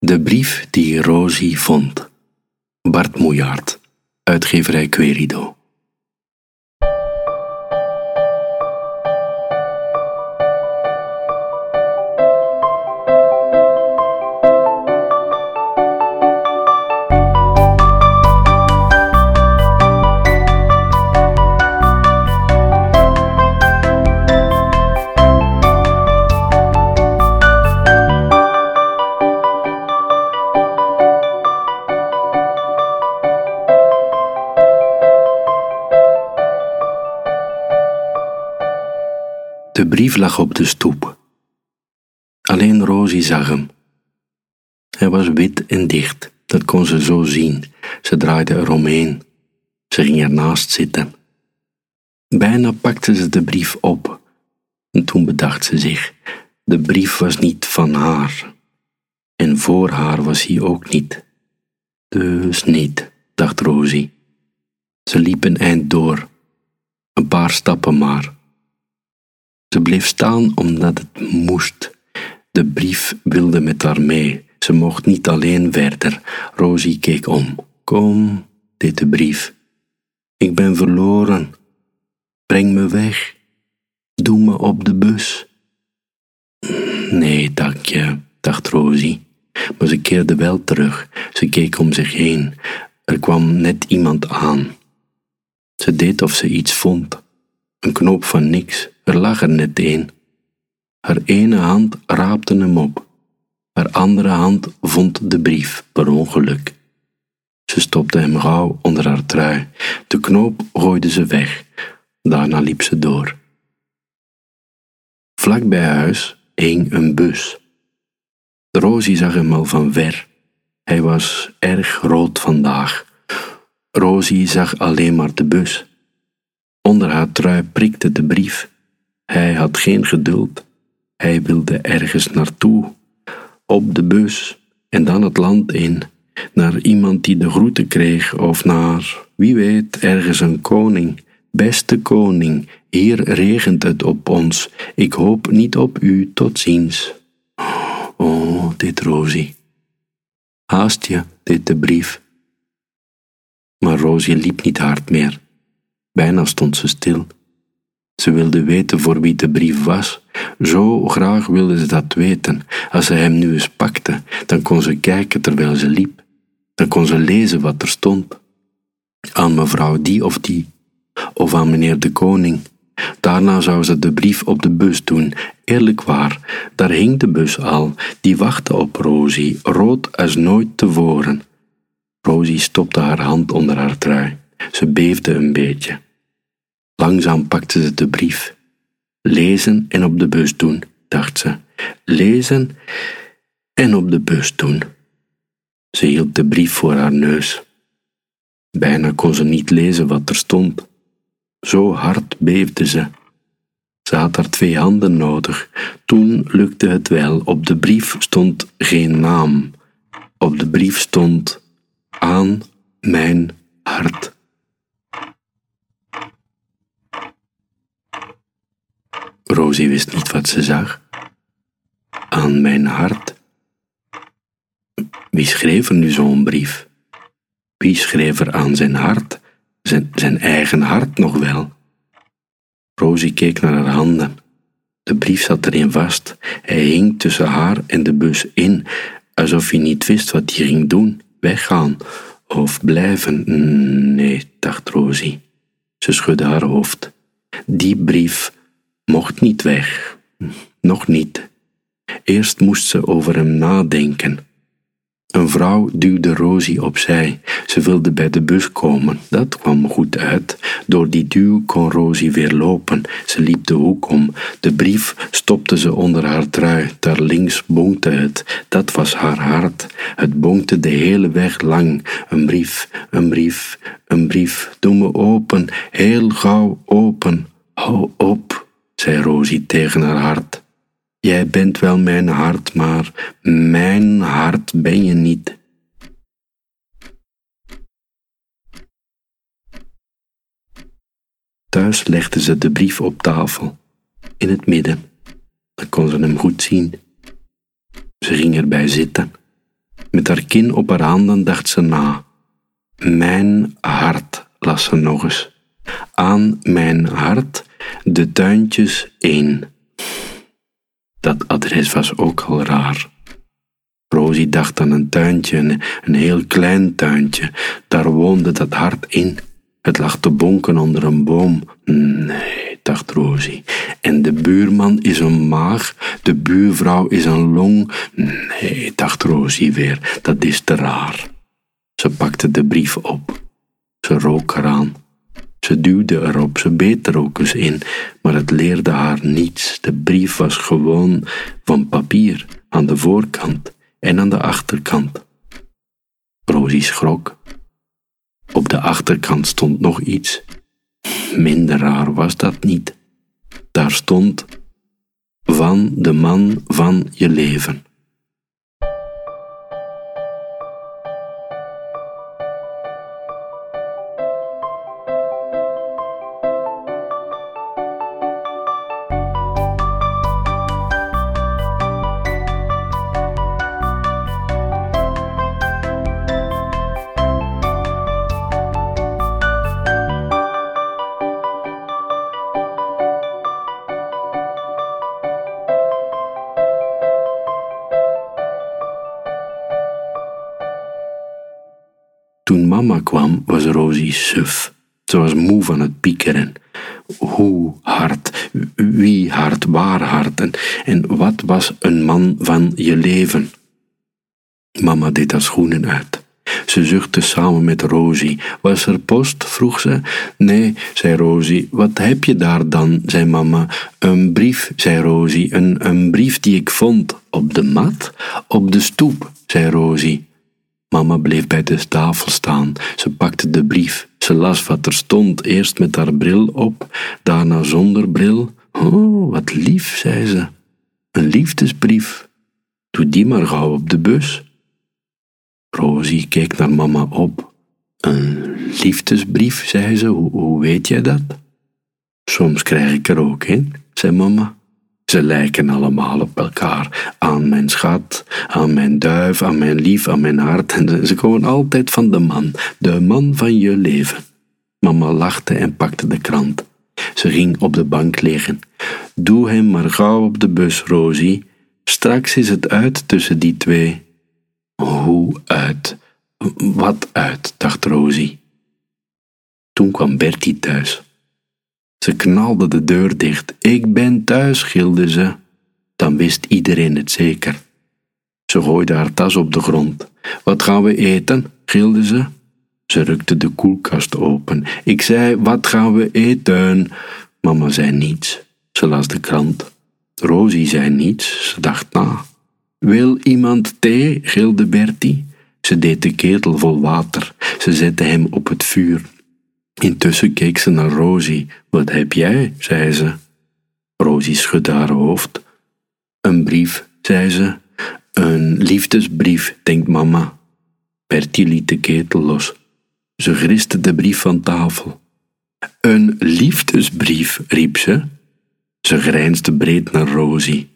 De brief die Rosie vond. Bart Moejaert, uitgeverij Querido. De brief lag op de stoep. Alleen Rosie zag hem. Hij was wit en dicht, dat kon ze zo zien. Ze draaide eromheen. Ze ging ernaast zitten. Bijna pakte ze de brief op. En toen bedacht ze zich: de brief was niet van haar. En voor haar was hij ook niet. Dus niet, dacht Rosie. Ze liep een eind door, een paar stappen maar. Ze bleef staan omdat het moest. De brief wilde met haar mee. Ze mocht niet alleen verder. Rosie keek om. Kom, deed de brief. Ik ben verloren. Breng me weg. Doe me op de bus. Nee, dank je, dacht Rosie. Maar ze keerde wel terug. Ze keek om zich heen. Er kwam net iemand aan. Ze deed of ze iets vond. Een knoop van niks. Er lag er net een. Haar ene hand raapte hem op. Haar andere hand vond de brief per ongeluk. Ze stopte hem gauw onder haar trui. De knoop gooide ze weg. Daarna liep ze door. Vlak bij huis hing een bus. Rosie zag hem al van ver. Hij was erg rood vandaag. Rosie zag alleen maar de bus. Onder haar trui prikte de brief. Hij had geen geduld. Hij wilde ergens naartoe. Op de bus en dan het land in. Naar iemand die de groeten kreeg of naar, wie weet, ergens een koning. Beste koning, hier regent het op ons. Ik hoop niet op u, tot ziens. Oh, dit Rosie. Haast je, dit de brief. Maar Rosie liep niet hard meer. Bijna stond ze stil. Ze wilde weten voor wie de brief was. Zo graag wilde ze dat weten. Als ze hem nu eens pakte, dan kon ze kijken terwijl ze liep. Dan kon ze lezen wat er stond. Aan mevrouw die of die, of aan meneer de koning. Daarna zou ze de brief op de bus doen. Eerlijk waar, daar hing de bus al. Die wachtte op Rosie, rood als nooit tevoren. Rosie stopte haar hand onder haar trui. Ze beefde een beetje. Langzaam pakte ze de brief. Lezen en op de bus doen, dacht ze. Lezen en op de bus doen. Ze hield de brief voor haar neus. Bijna kon ze niet lezen wat er stond. Zo hard beefde ze. Ze had haar twee handen nodig. Toen lukte het wel. Op de brief stond geen naam. Op de brief stond aan mijn hart. Rosie wist niet wat ze zag. Aan mijn hart. Wie schreef er nu zo'n brief? Wie schreef er aan zijn hart? Zijn, eigen hart nog wel? Rosie keek naar haar handen. De brief zat erin vast. Hij hing tussen haar en de bus in, alsof hij niet wist wat hij ging doen: weggaan of blijven. Nee, dacht Rosie. Ze schudde haar hoofd. Die brief mocht niet weg. Nog niet. Eerst moest ze over hem nadenken. Een vrouw duwde Rosie opzij. Ze wilde bij de bus komen. Dat kwam goed uit. Door die duw kon Rosie weer lopen. Ze liep de hoek om. De brief stopte ze onder haar trui. Daar links bonkte het. Dat was haar hart. Het bonkte de hele weg lang. Een brief, een brief, een brief. Doe me open, heel gauw open. Hou op zei Rosie tegen haar hart. Jij bent wel mijn hart, maar mijn hart ben je niet. Thuis legde ze de brief op tafel, in het midden. Dan kon ze hem goed zien. Ze ging erbij zitten. Met haar kin op haar handen dacht ze na. Mijn hart, las ze nog eens. Aan mijn hart de tuintjes één. Dat adres was ook al raar. Rosie dacht aan een tuintje, een, een heel klein tuintje. Daar woonde dat hart in. Het lag te bonken onder een boom. Nee, dacht Rosie. En de buurman is een maag, de buurvrouw is een long. Nee, dacht Rosie weer, dat is te raar. Ze pakte de brief op. Ze rook eraan. Ze duwde erop, ze beet er ook eens in, maar het leerde haar niets. De brief was gewoon van papier, aan de voorkant en aan de achterkant. Rosie schrok. Op de achterkant stond nog iets. Minder raar was dat niet. Daar stond van de man van je leven. Suf. Ze was moe van het piekeren. Hoe hard, wie hard, waar hard en, en wat was een man van je leven? Mama deed haar schoenen uit. Ze zuchtte samen met Rosie. Was er post? vroeg ze. Nee, zei Rosie. Wat heb je daar dan? zei mama. Een brief, zei Rosie. Een, een brief die ik vond. Op de mat? Op de stoep, zei Rosie. Mama bleef bij de tafel staan. Ze pakte de brief. Ze las wat er stond, eerst met haar bril op, daarna zonder bril. Oh, wat lief, zei ze. Een liefdesbrief. Doe die maar gauw op de bus. Rosie keek naar mama op. Een liefdesbrief, zei ze. Hoe, weet jij dat? Soms krijg ik er ook een, zei mama. Ze lijken allemaal op elkaar. Aan mijn schat, aan mijn duif, aan mijn lief, aan mijn hart. En ze komen altijd van de man, de man van je leven. Mama lachte en pakte de krant. Ze ging op de bank liggen. Doe hem maar gauw op de bus, Rosie. Straks is het uit tussen die twee. Hoe uit? Wat uit? dacht Rosie. Toen kwam Bertie thuis. Ze knalde de deur dicht. Ik ben thuis, gilde ze. Dan wist iedereen het zeker. Ze gooide haar tas op de grond. Wat gaan we eten? gilde ze. Ze rukte de koelkast open. Ik zei: Wat gaan we eten? Mama zei niets. Ze las de krant. Rosie zei niets. Ze dacht na. Wil iemand thee? gilde Bertie. Ze deed de ketel vol water. Ze zette hem op het vuur. Intussen keek ze naar Rosie. Wat heb jij? zei ze. Rosie schudde haar hoofd. Een brief, zei ze. Een liefdesbrief, denkt mama. Bertie liet de ketel los. Ze griste de brief van tafel. Een liefdesbrief, riep ze. Ze grijnsde breed naar Rosie.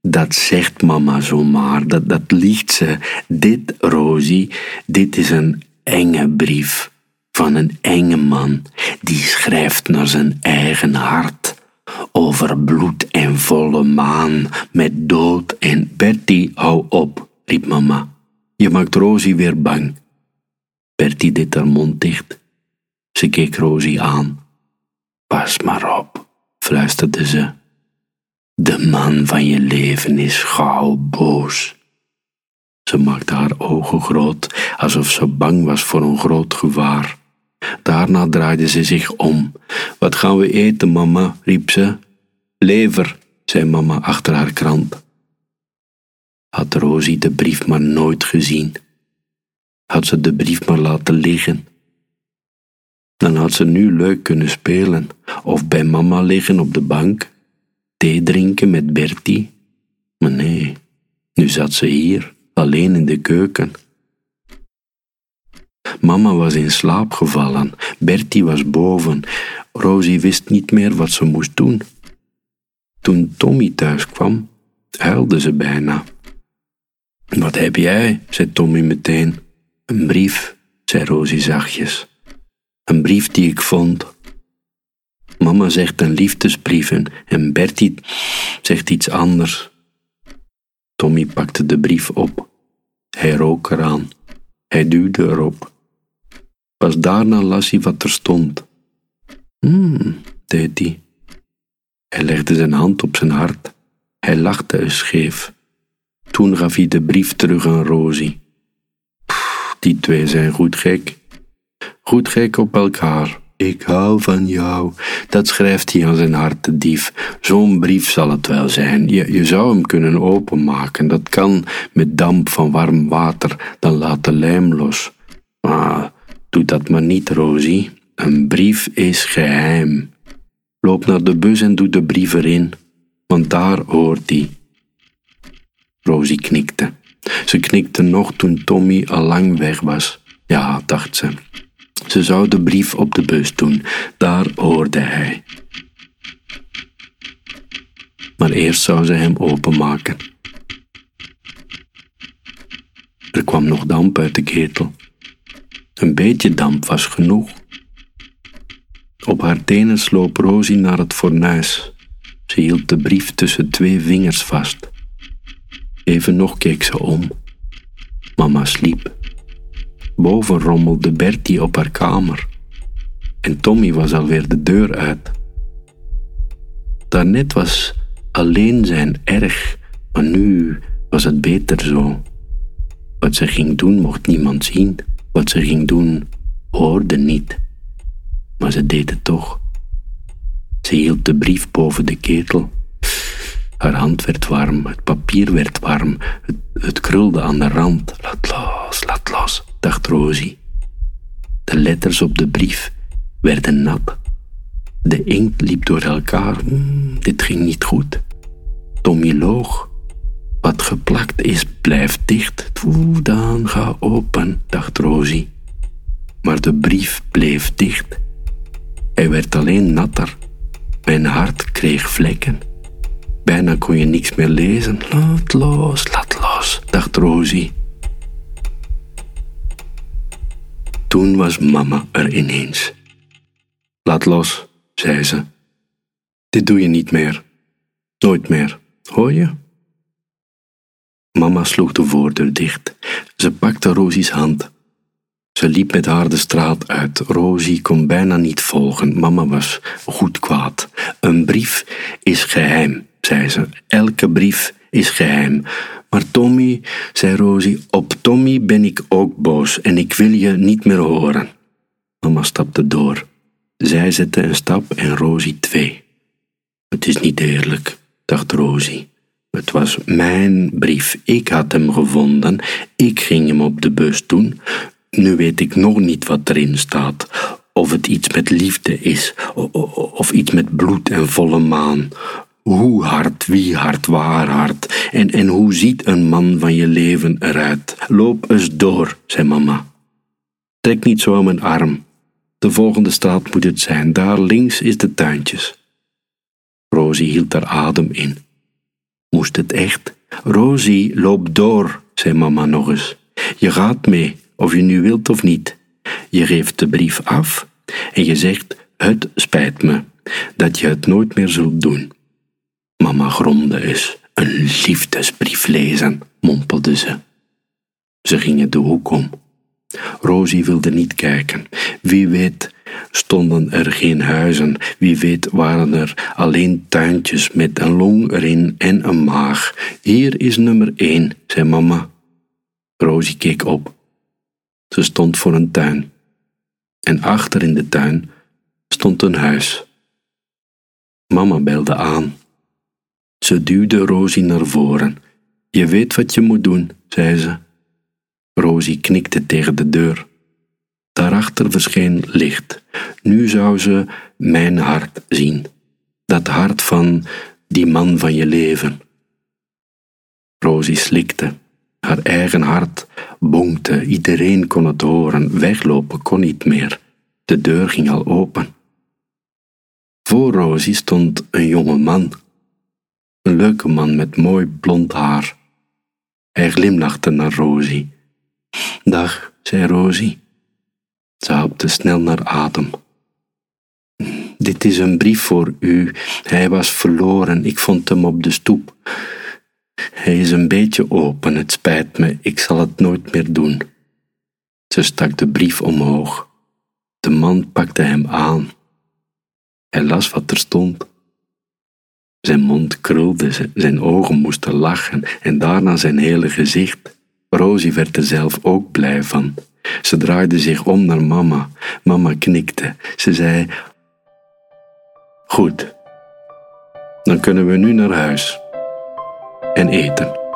Dat zegt mama zomaar, dat, dat liegt ze. Dit, Rosie, dit is een enge brief van een enge man die schrijft naar zijn eigen hart over bloed en volle maan met dood en Bertie, hou op, riep mama. Je maakt Rosie weer bang. Bertie deed haar mond dicht. Ze keek Rosie aan. Pas maar op, fluisterde ze. De man van je leven is gauw boos. Ze maakte haar ogen groot, alsof ze bang was voor een groot gevaar. Daarna draaide ze zich om. Wat gaan we eten, mama? riep ze. Lever, zei mama achter haar krant. Had Rosie de brief maar nooit gezien. Had ze de brief maar laten liggen. Dan had ze nu leuk kunnen spelen, of bij mama liggen op de bank, thee drinken met Bertie. Maar nee, nu zat ze hier, alleen in de keuken. Mama was in slaap gevallen, Bertie was boven, Rosie wist niet meer wat ze moest doen. Toen Tommy thuis kwam, huilde ze bijna. Wat heb jij? zei Tommy meteen. Een brief, zei Rosie zachtjes. Een brief die ik vond. Mama zegt een liefdesbrief en Bertie zegt iets anders. Tommy pakte de brief op. Hij rook eraan. Hij duwde erop. Pas daarna las hij wat er stond. Hmm, deed hij. Hij legde zijn hand op zijn hart. Hij lachte eens scheef. Toen gaf hij de brief terug aan Rosie. die twee zijn goed gek. Goed gek op elkaar. Ik hou van jou. Dat schrijft hij aan zijn hart, de dief. Zo'n brief zal het wel zijn. Je, je zou hem kunnen openmaken. Dat kan met damp van warm water. Dan laat de lijm los. Maar doe dat maar niet, Rosie. Een brief is geheim. Loop naar de bus en doe de brief erin, want daar hoort hij. Rosie knikte. Ze knikte nog toen Tommy al lang weg was. Ja, dacht ze. Ze zou de brief op de bus doen. Daar hoorde hij. Maar eerst zou ze hem openmaken. Er kwam nog damp uit de ketel. Een beetje damp was genoeg. Op haar tenen sloop Rosie naar het fornuis. Ze hield de brief tussen twee vingers vast. Even nog keek ze om. Mama sliep. Boven rommelde Bertie op haar kamer. En Tommy was alweer de deur uit. Daarnet was alleen zijn erg, maar nu was het beter zo. Wat ze ging doen mocht niemand zien. Wat ze ging doen hoorde niet maar ze deed het toch. Ze hield de brief boven de ketel. Haar hand werd warm, het papier werd warm, het, krulde aan de rand. Laat los, laat los, dacht Rosie. De letters op de brief werden nat. De inkt liep door elkaar. Hmm, dit ging niet goed. Tommy loog. Wat geplakt is, blijft dicht. Oeh, dan ga open, dacht Rosie. Maar de brief bleef dicht. Hij werd alleen natter. Mijn hart kreeg vlekken. Bijna kon je niks meer lezen. Laat los, laat los, dacht Rosie. Toen was mama er ineens. Laat los, zei ze. Dit doe je niet meer. Nooit meer, hoor je? Mama sloeg de voordeur dicht. Ze pakte Rosie's hand. Ze liep met haar de straat uit. Rosie kon bijna niet volgen. Mama was goed kwaad. Een brief is geheim, zei ze. Elke brief is geheim. Maar Tommy, zei Rosie, op Tommy ben ik ook boos en ik wil je niet meer horen. Mama stapte door. Zij zette een stap en Rosie twee. Het is niet eerlijk, dacht Rosie. Het was mijn brief. Ik had hem gevonden. Ik ging hem op de bus doen. Nu weet ik nog niet wat erin staat. Of het iets met liefde is, of iets met bloed en volle maan. Hoe hard, wie hard, waar hard. En, en hoe ziet een man van je leven eruit? Loop eens door, zei mama. Trek niet zo aan mijn arm. De volgende straat moet het zijn. Daar links is de tuintjes. Rosie hield haar adem in. Moest het echt? Rosie, loop door, zei mama nog eens. Je gaat mee of je nu wilt of niet. Je geeft de brief af en je zegt: Het spijt me dat je het nooit meer zult doen. Mama gromde eens. Een liefdesbrief lezen, mompelde ze. Ze gingen de hoek om. Rosie wilde niet kijken. Wie weet stonden er geen huizen. Wie weet waren er alleen tuintjes met een long erin en een maag. Hier is nummer één, zei mama. Rosie keek op. Ze stond voor een tuin. En achter in de tuin stond een huis. Mama belde aan. Ze duwde Rosie naar voren. Je weet wat je moet doen, zei ze. Rosie knikte tegen de deur. Daarachter verscheen licht. Nu zou ze mijn hart zien. Dat hart van die man van je leven. Rosie slikte. Haar eigen hart bonkte, iedereen kon het horen, weglopen kon niet meer. De deur ging al open. Voor Rosie stond een jonge man, een leuke man met mooi blond haar. Hij glimlachte naar Rosie. Dag, zei Rosie. Ze hapte snel naar adem. Dit is een brief voor u. Hij was verloren. Ik vond hem op de stoep. Hij is een beetje open. Het spijt me. Ik zal het nooit meer doen. Ze stak de brief omhoog. De man pakte hem aan. Hij las wat er stond. Zijn mond krulde, zijn ogen moesten lachen en daarna zijn hele gezicht. Rosie werd er zelf ook blij van. Ze draaide zich om naar mama. Mama knikte. Ze zei: Goed, dan kunnen we nu naar huis en eten.